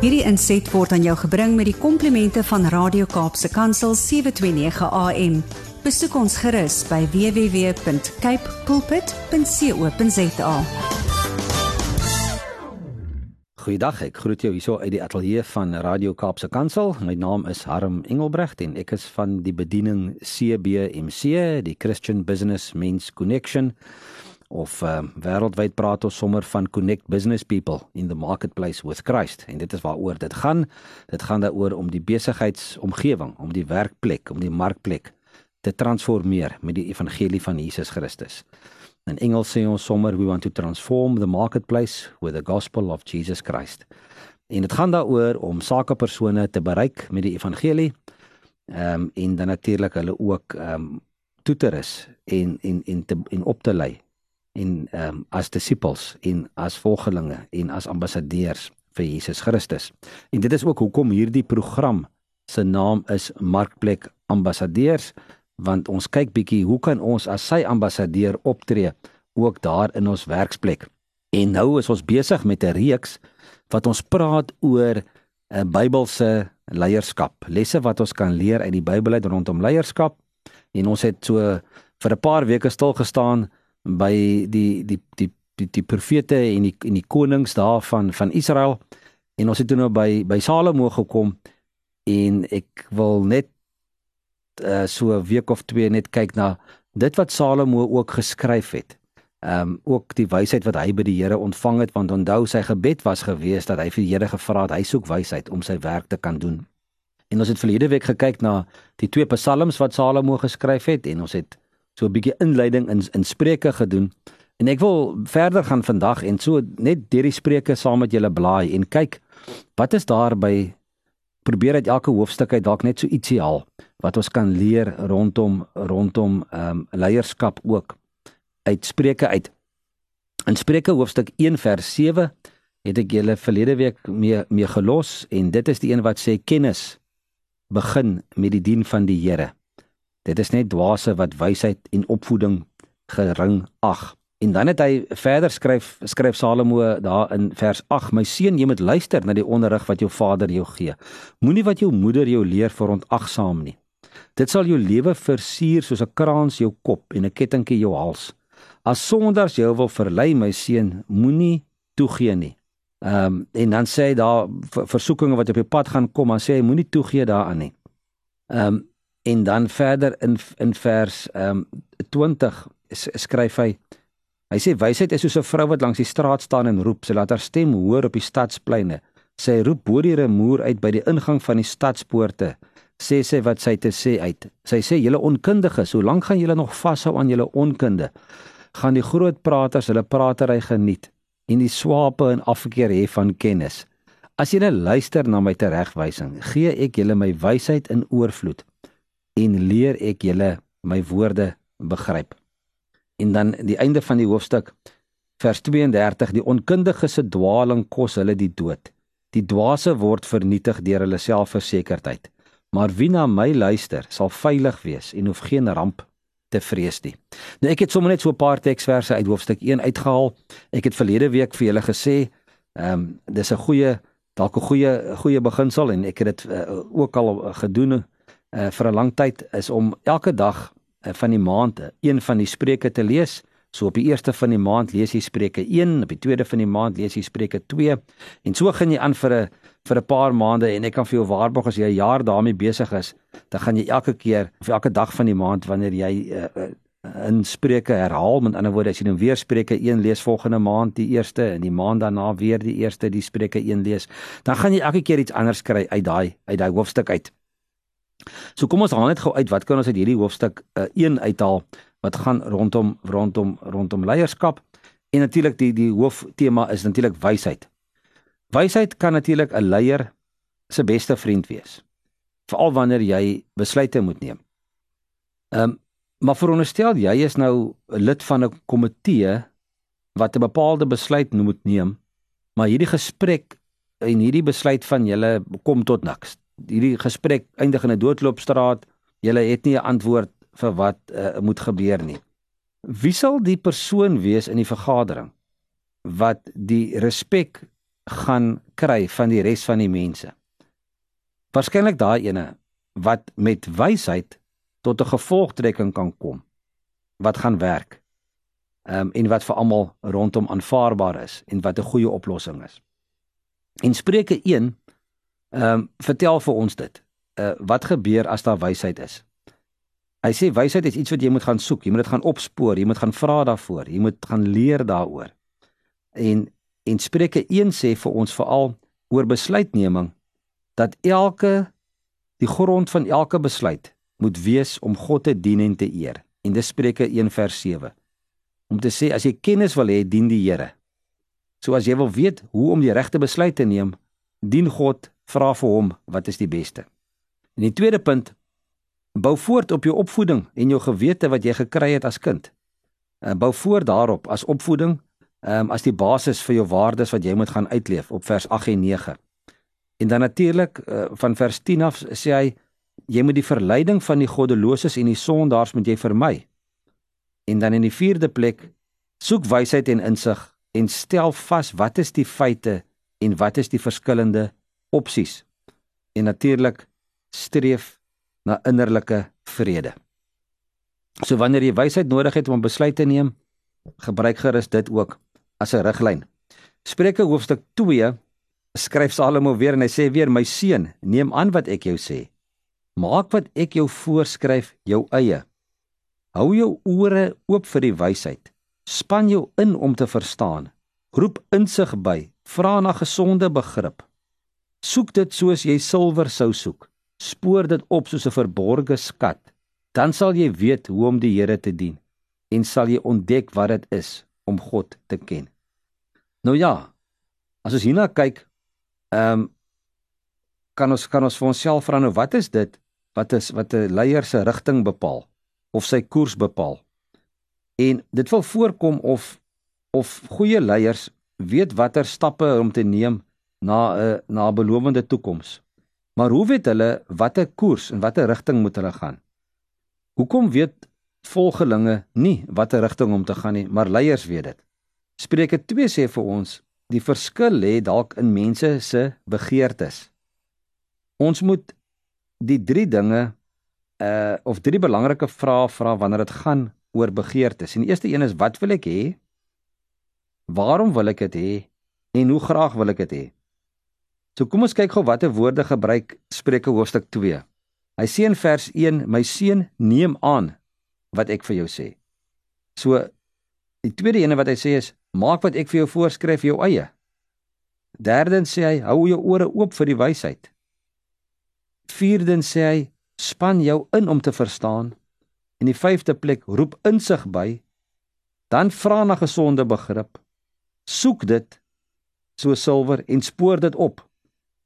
Hierdie inset word aan jou gebring met die komplimente van Radio Kaapse Kansel 729 AM. Besoek ons gerus by www.cape pulpit.co.za. Goeiedag, ek groet jou hierso uit die ateljee van Radio Kaapse Kansel. My naam is Harm Engelbrecht en ek is van die bediening CBMC, die Christian Business Men's Connection of uh, wêreldwyd praat ons sommer van connect business people in the marketplace with Christ. En dit is waaroor dit gaan. Dit gaan daaroor om die besigheidsomgewing om die werkplek om die markplek te transformeer met die evangelie van Jesus Christus. In Engels sê ons sommer we want to transform the marketplace with the gospel of Jesus Christ. En dit gaan daaroor om sakepersone te bereik met die evangelie ehm um, en dan natuurlik hulle ook ehm um, toe te rus en en en te en op te lei en ehm um, as disippels en as volgelinge en as ambassadeurs vir Jesus Christus. En dit is ook hoekom hierdie program se naam is Markplek Ambassadeurs want ons kyk bietjie hoe kan ons as sy ambassadeur optree ook daar in ons werksplek. En nou is ons besig met 'n reeks wat ons praat oor 'n uh, Bybelse leierskap. Lesse wat ons kan leer uit die Bybel uit rondom leierskap. En ons het so vir 'n paar weke stil gestaan by die die die die die profete en die en die konings daar van Israel en ons het toe nou by by Salomo gekom en ek wil net uh, so 'n week of twee net kyk na dit wat Salomo ook geskryf het. Ehm um, ook die wysheid wat hy by die Here ontvang het want onthou sy gebed was gewees dat hy vir die Here gevra het hy soek wysheid om sy werk te kan doen. En ons het verlede week gekyk na die twee psalms wat Salomo geskryf het en ons het so 'n bietjie inleiding in in Spreuke gedoen. En ek wil verder gaan vandag en so net deur die Spreuke saam met julle blaai en kyk wat is daar by probeer uit elke hoofstuk uit dalk net so ietsie haal wat ons kan leer rondom rondom ehm um, leierskap ook uit Spreuke uit. In Spreuke hoofstuk 1 vers 7 het ek julle verlede week mee mee gelos en dit is die een wat sê kennis begin met die dien van die Here. Dit is net dwaase wat wysheid en opvoeding gering ag. En dan het hy verder skryf skryf Salomo daar in vers 8: My seun, jy moet luister na die onderrig wat jou vader jou gee. Moenie wat jou moeder jou leer verontagsaam nie. Dit sal jou lewe versier soos 'n kraans jou kop en 'n kettingkie jou hals. As sonders jou wil verlei, my seun, moenie toegee nie. Ehm um, en dan sê hy daar versoekinge wat op jou pad gaan kom, dan sê hy moenie toegee daaraan nie. Ehm um, en dan verder in in vers ehm um, 20 skryf hy hy sê wysheid is soos 'n vrou wat langs die straat staan en roep. Sy laat haar stem hoor op die stadspleine. Sy roep bo die remoer uit by die ingang van die stadspoorte sê sy wat sy te sê uit. Sy sê julle onkundiges hoe lank gaan julle nog vashou aan julle onkunde? Gaan die groot praters hulle pratery geniet en die swape in afkeer hê van kennis? As julle luister na my teregwysing gee ek julle my wysheid in oorvloed en leer ek julle my woorde begryp. En dan die einde van die hoofstuk vers 32 die onkundige se dwaaling kos hulle die dood. Die dwaase word vernietig deur hulle selfversekerdheid. Maar wie na my luister, sal veilig wees en hoef geen ramp te vrees nie. Nou ek het sommer net so 'n paar teksverse uit hoofstuk 1 uitgehaal. Ek het verlede week vir julle gesê, ehm um, dis 'n goeie dalk 'n goeie goeie beginsel en ek het dit uh, ook al gedoen uh, vir 'n lang tyd is om elke dag uh, van die maand een van die spreuke te lees. So op die eerste van die maand lees jy Spreuke 1, op die tweede van die maand lees jy Spreuke 2 en so gaan jy aan vir 'n vir 'n paar maande en ek kan vir jou waarborg as jy 'n jaar daarmee besig is, dan gaan jy elke keer of elke dag van die maand wanneer jy uh, uh, in Spreuke herhaal, met ander woorde as jy nou weer Spreuke 1 lees volgende maand die eerste en die maand daarna weer die eerste die Spreuke 1 lees, dan gaan jy elke keer iets anders kry uit daai uit daai hoofstuk uit. So kom ons haal net gou uit wat kan ons uit hierdie hoofstuk 1 uh, eh, uithaal wat gaan rondom rondom rondom leierskap en natuurlik die die hooftema is natuurlik wysheid. Wysheid kan natuurlik 'n leier se beste vriend wees. Veral wanneer jy besluite moet neem. Ehm um, maar veronderstel jy is nou 'n lid van 'n komitee wat 'n bepaalde besluit moet neem, maar hierdie gesprek en hierdie besluit van julle kom tot niks hierdie gesprek eindig in 'n doodloopstraat. Julle het nie 'n antwoord vir wat uh, moet gebeur nie. Wie sal die persoon wees in die vergadering wat die respek gaan kry van die res van die mense. Waarskynlik daai ene wat met wysheid tot 'n gevolgtrekking kan kom wat gaan werk. Ehm um, en wat vir almal rondom aanvaarbaar is en wat 'n goeie oplossing is. En Spreuke 1 ehm um, vertel vir ons dit. Uh wat gebeur as daar wysheid is? Hy sê wysheid is iets wat jy moet gaan soek, jy moet dit gaan opspoor, jy moet gaan vra daarvoor, jy moet gaan leer daaroor. En en Spreuke 1 sê vir ons veral oor besluitneming dat elke die grond van elke besluit moet wees om God te dien en te eer. En dis Spreuke 1 vers 7. Om te sê as jy kennis wil hê, dien die Here. So as jy wil weet hoe om die regte besluit te neem, dien God, vra vir hom wat is die beste. En die tweede punt bou voort op jou opvoeding en jou gewete wat jy gekry het as kind. Uh, bou voort daarop as opvoeding, um, as die basis vir jou waardes wat jy moet gaan uitleef op vers 8 en 9. En dan natuurlik uh, van vers 10 af sê hy jy moet die verleiding van die goddeloses en die sondaars moet jy vermy. En dan in die vierde plek soek wysheid en insig en stel vas wat is die feite en wat is die verskillende opsies. En natuurlik streef na innerlike vrede. So wanneer jy wysheid nodig het om 'n besluit te neem, gebruik gerus dit ook as 'n riglyn. Spreuke hoofstuk 2 skryf Salomo weer en hy sê weer my seun, neem aan wat ek jou sê. Maak wat ek jou voorskryf jou eie. Hou jou ore oop vir die wysheid. Span jou in om te verstaan. Roep insig by, vra na gesonde begrip. Soek dit soos jy silwer sou soek spoor dit op soos 'n verborgde skat, dan sal jy weet hoe om die Here te dien en sal jy ontdek wat dit is om God te ken. Nou ja, as ons hierna kyk, ehm um, kan ons kan ons vir onsself vra nou wat is dit wat is wat 'n leier se rigting bepaal of sy koers bepaal. En dit wil voorkom of of goeie leiers weet watter stappe om te neem na 'n na 'n belowende toekoms. Maar hoe weet hulle watter koers en watter rigting moet hulle gaan? Hoekom weet volgelinge nie watter rigting om te gaan nie, maar leiers weet dit? Spreuke 2 sê vir ons, die verskil lê dalk in mense se begeertes. Ons moet die drie dinge uh of drie belangrike vrae vra wanneer dit gaan oor begeertes. En die eerste een is wat wil ek hê? Waarom wil ek dit hê? En hoe graag wil ek dit hê? So kom ons kyk gou watter woorde gebruik Spreuke hoofstuk 2. Hy sê in vers 1: "My seun, neem aan wat ek vir jou sê." So die tweede ene wat hy sê is: "Maak wat ek vir jou voorskryf jou eie." Derdens sê hy: "Hou jou ore oop vir die wysheid." Vierdens sê hy: "Span jou in om te verstaan." En die vyfde plek: "Roep insig by." Dan vra na gesonde begrip. Soek dit so silwer en spoor dit op.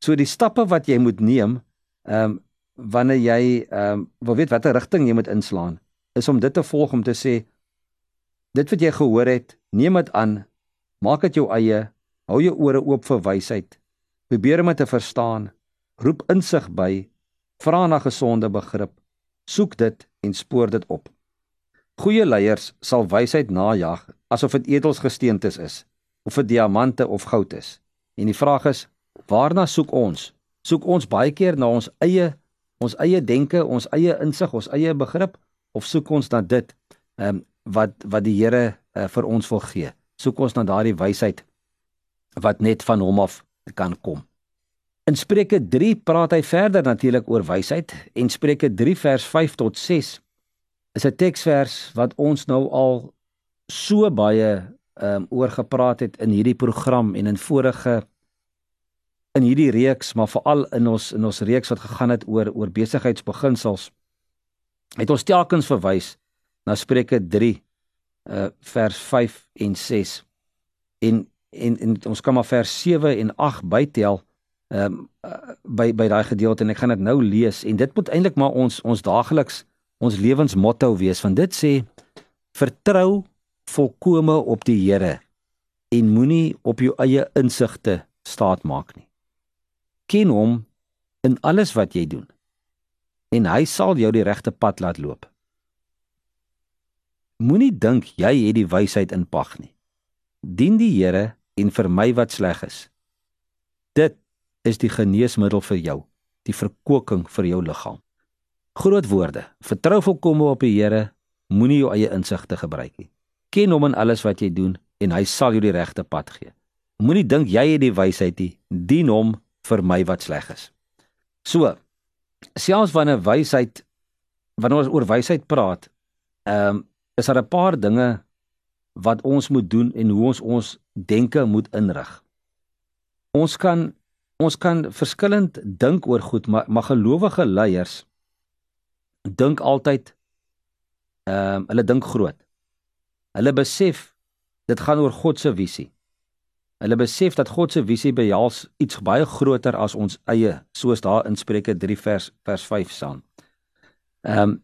So die stappe wat jy moet neem, ehm um, wanneer jy ehm um, wil weet watter rigting jy moet inslaan, is om dit te volg om te sê dit wat jy gehoor het, neem dit aan, maak dit jou eie, hou jou ore oop vir wysheid, probeer om dit te verstaan, roep insig by, vra na gesonde begrip, soek dit en spoor dit op. Goeie leiers sal wysheid najag asof dit edelsgesteentes is of dit diamante of goud is. En die vraag is, Waarna soek ons? Soek ons baie keer na ons eie ons eie denke, ons eie insig, ons eie begrip of soek ons na dit ehm um, wat wat die Here uh, vir ons wil gee? Soek ons na daardie wysheid wat net van hom af kan kom. In Spreuke 3 praat hy verder natuurlik oor wysheid en Spreuke 3 vers 5 tot 6 is 'n teksvers wat ons nou al so baie ehm um, oor gepraat het in hierdie program en in vorige in hierdie reeks, maar veral in ons in ons reeks wat gegaan het oor oor besigheidsbeginsels, het ons telkens verwys na Spreuke 3 uh vers 5 en 6. En en en ons kan maar vers 7 en 8 bytel ehm um, uh, by by daai gedeelte en ek gaan dit nou lees en dit moet eintlik maar ons ons daagliks ons lewensmotto wees want dit sê vertrou volkome op die Here en moenie op jou eie insigte staat maak nie ken hom in alles wat jy doen en hy sal jou die regte pad laat loop. Moenie dink jy het die wysheid in pag nie. Dien die Here en vermy wat sleg is. Dit is die geneesmiddel vir jou, die verkoking vir jou liggaam. Groot woorde. Vertrou volkome op die Here, moenie jou eie insigte gebruik nie. Ken hom in alles wat jy doen en hy sal jou die regte pad gee. Moenie dink jy het die wysheid nie, dien hom vir my wat sleg is. So, selfs wanneer wysheid wanneer ons oor wysheid praat, ehm um, is daar 'n paar dinge wat ons moet doen en hoe ons ons denke moet inrig. Ons kan ons kan verskillend dink oor goed, maar maar gelowige leiers dink altyd ehm um, hulle dink groot. Hulle besef dit gaan oor God se visie. Hulle besef dat God se visie behels iets baie groter as ons eie, soos daar in Spreuke 3 vers vers 5 staan. Ehm um,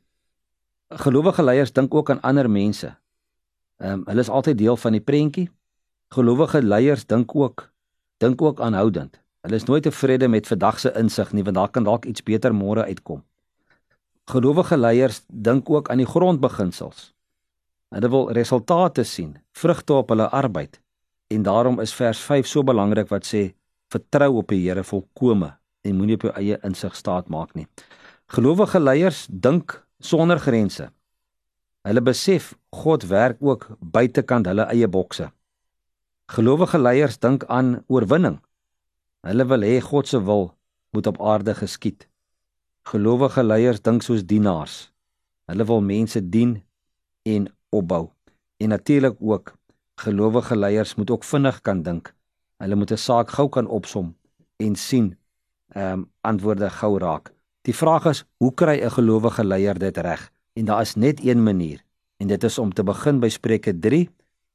gelowige leiers dink ook aan ander mense. Ehm um, hulle is altyd deel van die prentjie. Gelowige leiers dink ook dink ook aanhoudend. Hulle is nooit tevrede met vandag se insig nie, want daar kan dalk iets beter môre uitkom. Gelowige leiers dink ook aan die grondbeginsels. Hulle wil resultate sien, vrugte op hulle arbeid. En daarom is vers 5 so belangrik wat sê vertrou op die Here volkome en moenie op jou eie insig staat maak nie. Gelowige leiers dink sonder grense. Hulle besef God werk ook buitekant hulle eie bokse. Gelowige leiers dink aan oorwinning. Hulle wil hê God se wil moet op aarde geskied. Gelowige leiers dink soos dienaars. Hulle wil mense dien en opbou. En natuurlik ook gelowige leiers moet ook vinnig kan dink. Hulle moet 'n saak gou kan opsom en sien ehm um, antwoorde gou raak. Die vraag is, hoe kry 'n gelowige leier dit reg? En daar is net een manier, en dit is om te begin by Spreuke 3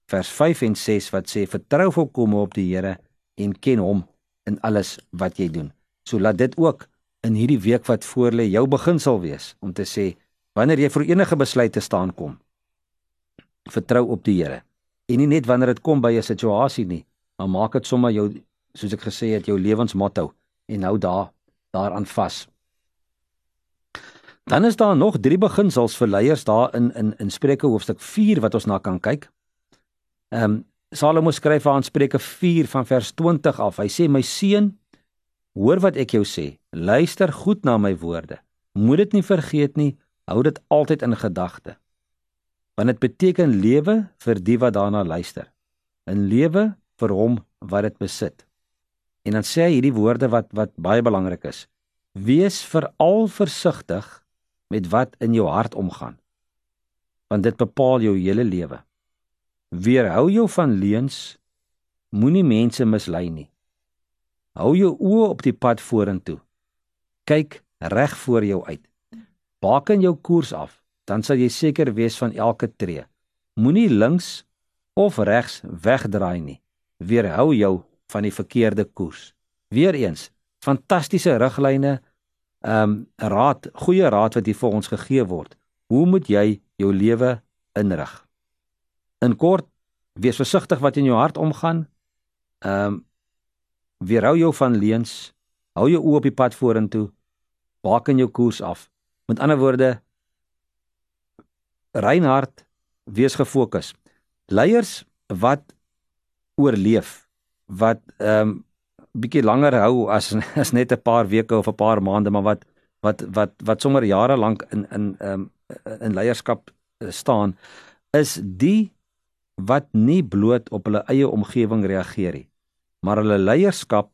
vers 5 en 6 wat sê: "Vertrou volkome op die Here en ken hom in alles wat jy doen." So laat dit ook in hierdie week wat voorlê jou beginsel wees om te sê wanneer jy vir enige besluit te staan kom, vertrou op die Here. En nie net wanneer dit kom by 'n situasie nie, maar maak dit sommer jou soos ek gesê het jou lewensmotto en hou daar daaraan vas. Dan is daar nog drie beginsels vir leiers daar in in in Spreuke hoofstuk 4 wat ons na kan kyk. Ehm um, Salomo skryf aan Spreuke 4 van vers 20 af. Hy sê my seun, hoor wat ek jou sê. Luister goed na my woorde. Moed dit nie vergeet nie. Hou dit altyd in gedagte. Want dit beteken lewe vir die wat daarna luister. 'n Lewe vir hom wat dit besit. En dan sê hy hierdie woorde wat wat baie belangrik is. Wees veral versigtig met wat in jou hart omgaan. Want dit bepaal jou hele lewe. Weerhou jou van leuns. Moenie mense mislei nie. Hou jou oë op die pad vorentoe. Kyk reg voor jou uit. Baken jou koers af, dan sal jy seker wees van elke tree. Moenie links of regs wegdraai nie. Weerhou jou van die verkeerde koers. Weereens, fantastiese riglyne ehm um, raad, goeie raad wat hier vir ons gegee word. Hoe moet jy jou lewe inrig? In kort, wees versigtig wat in jou hart omgaan. Ehm um, weerhou jou van leuns. Hou jou oë op die pad vorentoe. Waak in jou koers af. Met ander woorde, Reinhard, wees gefokus. Leiers wat oorleef, wat ehm um, bietjie langer hou as as net 'n paar weke of 'n paar maande, maar wat wat wat wat sommer jare lank in in ehm um, in leierskap eh, staan is die wat nie bloot op hulle eie omgewing reageer nie, maar hulle leierskap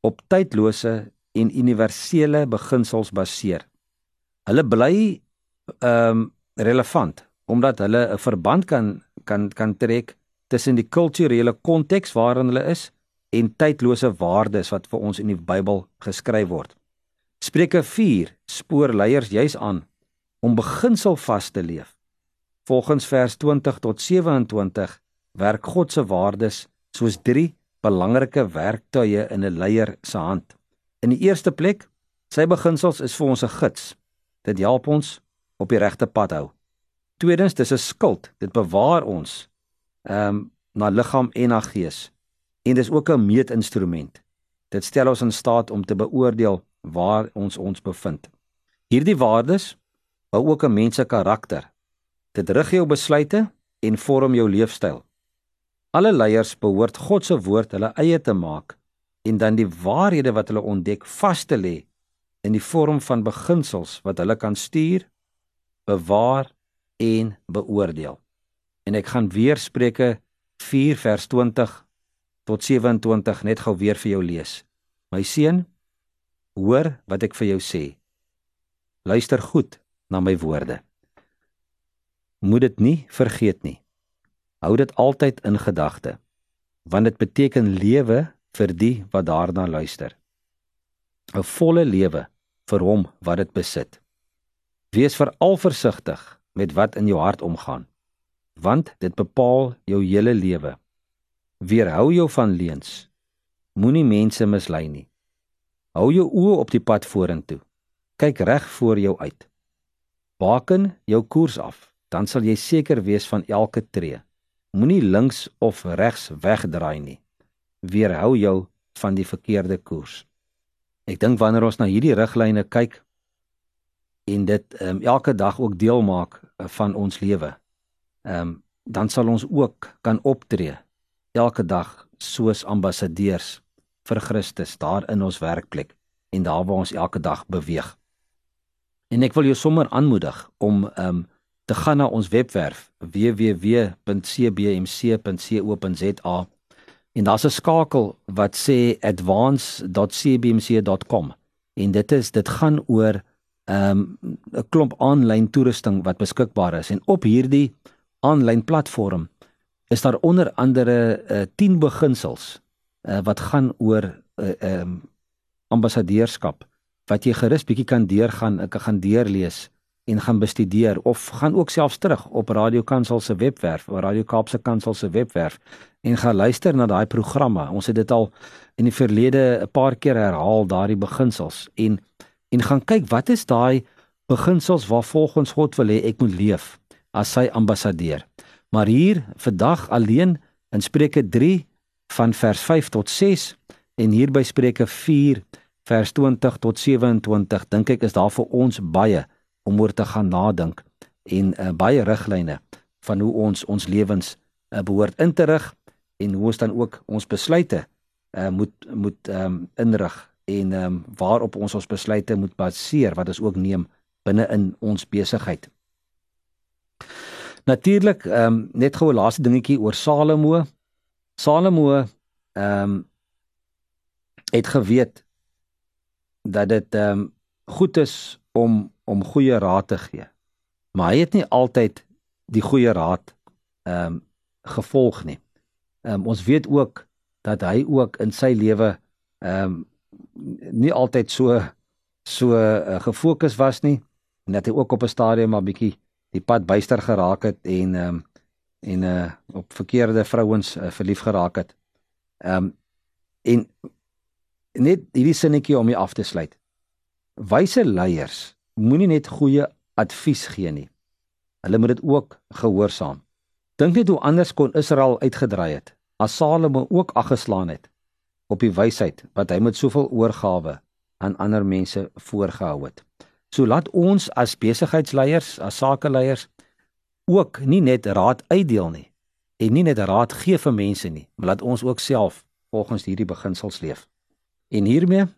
op tydlose en universele beginsels baseer. Hulle bly ehm um, relevant omdat hulle 'n verband kan kan kan trek tussen die kulturele konteks waarin hulle is en tydlose waardes wat vir ons in die Bybel geskryf word. Spreuke 4 spoor leiers juis aan om beginsel vas te leef. Volgens vers 20 tot 27 werk God se waardes soos drie belangrike werktuie in 'n leier se hand. In die eerste plek, sy beginsels is vir ons 'n gids. Dit help ons op die regte pad hou. Tweedens, dis 'n skild. Dit bewaar ons ehm um, na liggaam en na gees en dis ook 'n meetinstrument. Dit stel ons in staat om te beoordeel waar ons ons bevind. Hierdie waardes bou ook 'n mens se karakter. Dit rig jou besluite en vorm jou leefstyl. Alle leiers behoort God se woord hulle eie te maak en dan die waarhede wat hulle ontdek vas te lê in die vorm van beginsels wat hulle kan stuur, bewaar en beoordeel. En ek gaan weer Spreuke 4 vers 20 tot 27 net gou weer vir jou lees. My seun, hoor wat ek vir jou sê. Luister goed na my woorde. Moet dit nie vergeet nie. Hou dit altyd in gedagte, want dit beteken lewe vir die wat daarna luister. 'n Volle lewe vir hom wat dit besit. Wees veral versigtig met wat in jou hart omgaan, want dit bepaal jou hele lewe. Weerhou jou van leuns. Moenie mense mislei nie. Hou jou oë op die pad vorentoe. Kyk reg voor jou uit. Baken jou koers af, dan sal jy seker wees van elke tree. Moenie links of regs wegdraai nie weerhou jou van die verkeerde koers. Ek dink wanneer ons na hierdie riglyne kyk en dit um, elke dag ook deel maak uh, van ons lewe, ehm um, dan sal ons ook kan optree elke dag soos ambassadeurs vir Christus daar in ons werkplek en daar waar ons elke dag beweeg. En ek wil jou sommer aanmoedig om ehm um, te gaan na ons webwerf www.cbmc.co.za En daar's 'n skakel wat sê advance.cbmc.com en dit is dit gaan oor ehm, 'n um, klomp aanlyn toerusting wat beskikbaar is en op hierdie aanlyn platform is daar onder andere uh, 10 beginsels uh, wat gaan oor 'n uh, um, ambassadeurskap wat jy gerus bietjie kan deurgaan, ek gaan deurlees en gaan bestudeer of gaan ook selfs terug op Radio Kansel se webwerf, of Radio Kaapse Kansel se webwerf en gaan luister na daai programme. Ons het dit al in die verlede 'n paar keer herhaal daardie beginsels en en gaan kyk wat is daai beginsels waar volgens God wil hê ek moet leef as sy ambassadeur. Maar hier vandag alleen in Spreuke 3 van vers 5 tot 6 en hier by Spreuke 4 vers 20 tot 27 dink ek is daar vir ons baie om oor te gaan nadink en uh, baie riglyne van hoe ons ons lewens uh, behoort in te rig en hoe ons dan ook ons besluite uh, moet moet um, inrig en um, waarop ons ons besluite moet baseer wat ons ook neem binne in ons besigheid. Natuurlik um, net gou 'n laaste dingetjie oor Salomo. Salomo ehm um, het geweet dat dit ehm um, goed is om om goeie raad te gee. Maar hy het nie altyd die goeie raad ehm um, gevolg nie. Ehm um, ons weet ook dat hy ook in sy lewe ehm um, nie altyd so so uh, gefokus was nie en dat hy ook op 'n stadium maar bietjie die pad byster geraak het en ehm um, en uh op verkeerde vrouens uh, verlief geraak het. Ehm um, en net hierdie sinnetjie om hier af te sluit. Wyse leiers moenie net goeie advies gee nie. Hulle moet dit ook gehoorsaam. Dink net hoe anders kon Israel uitgedraai het as Salomo ook aggeslaan het op die wysheid wat hy met soveel oorgawe aan ander mense voorgehou het. So laat ons as besigheidsleiers, as sakeleiers ook nie net raad uitdeel nie en nie net raad gee vir mense nie, maar laat ons ook self volgens hierdie beginsels leef. En hiermee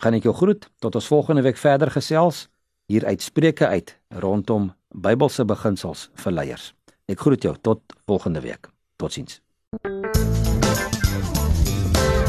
gaan ek jou groet tot ons volgende week verder gesels hier uitspreuke uit rondom Bybelse beginsels vir leiers. Ek groet jou tot volgende week. Totsiens.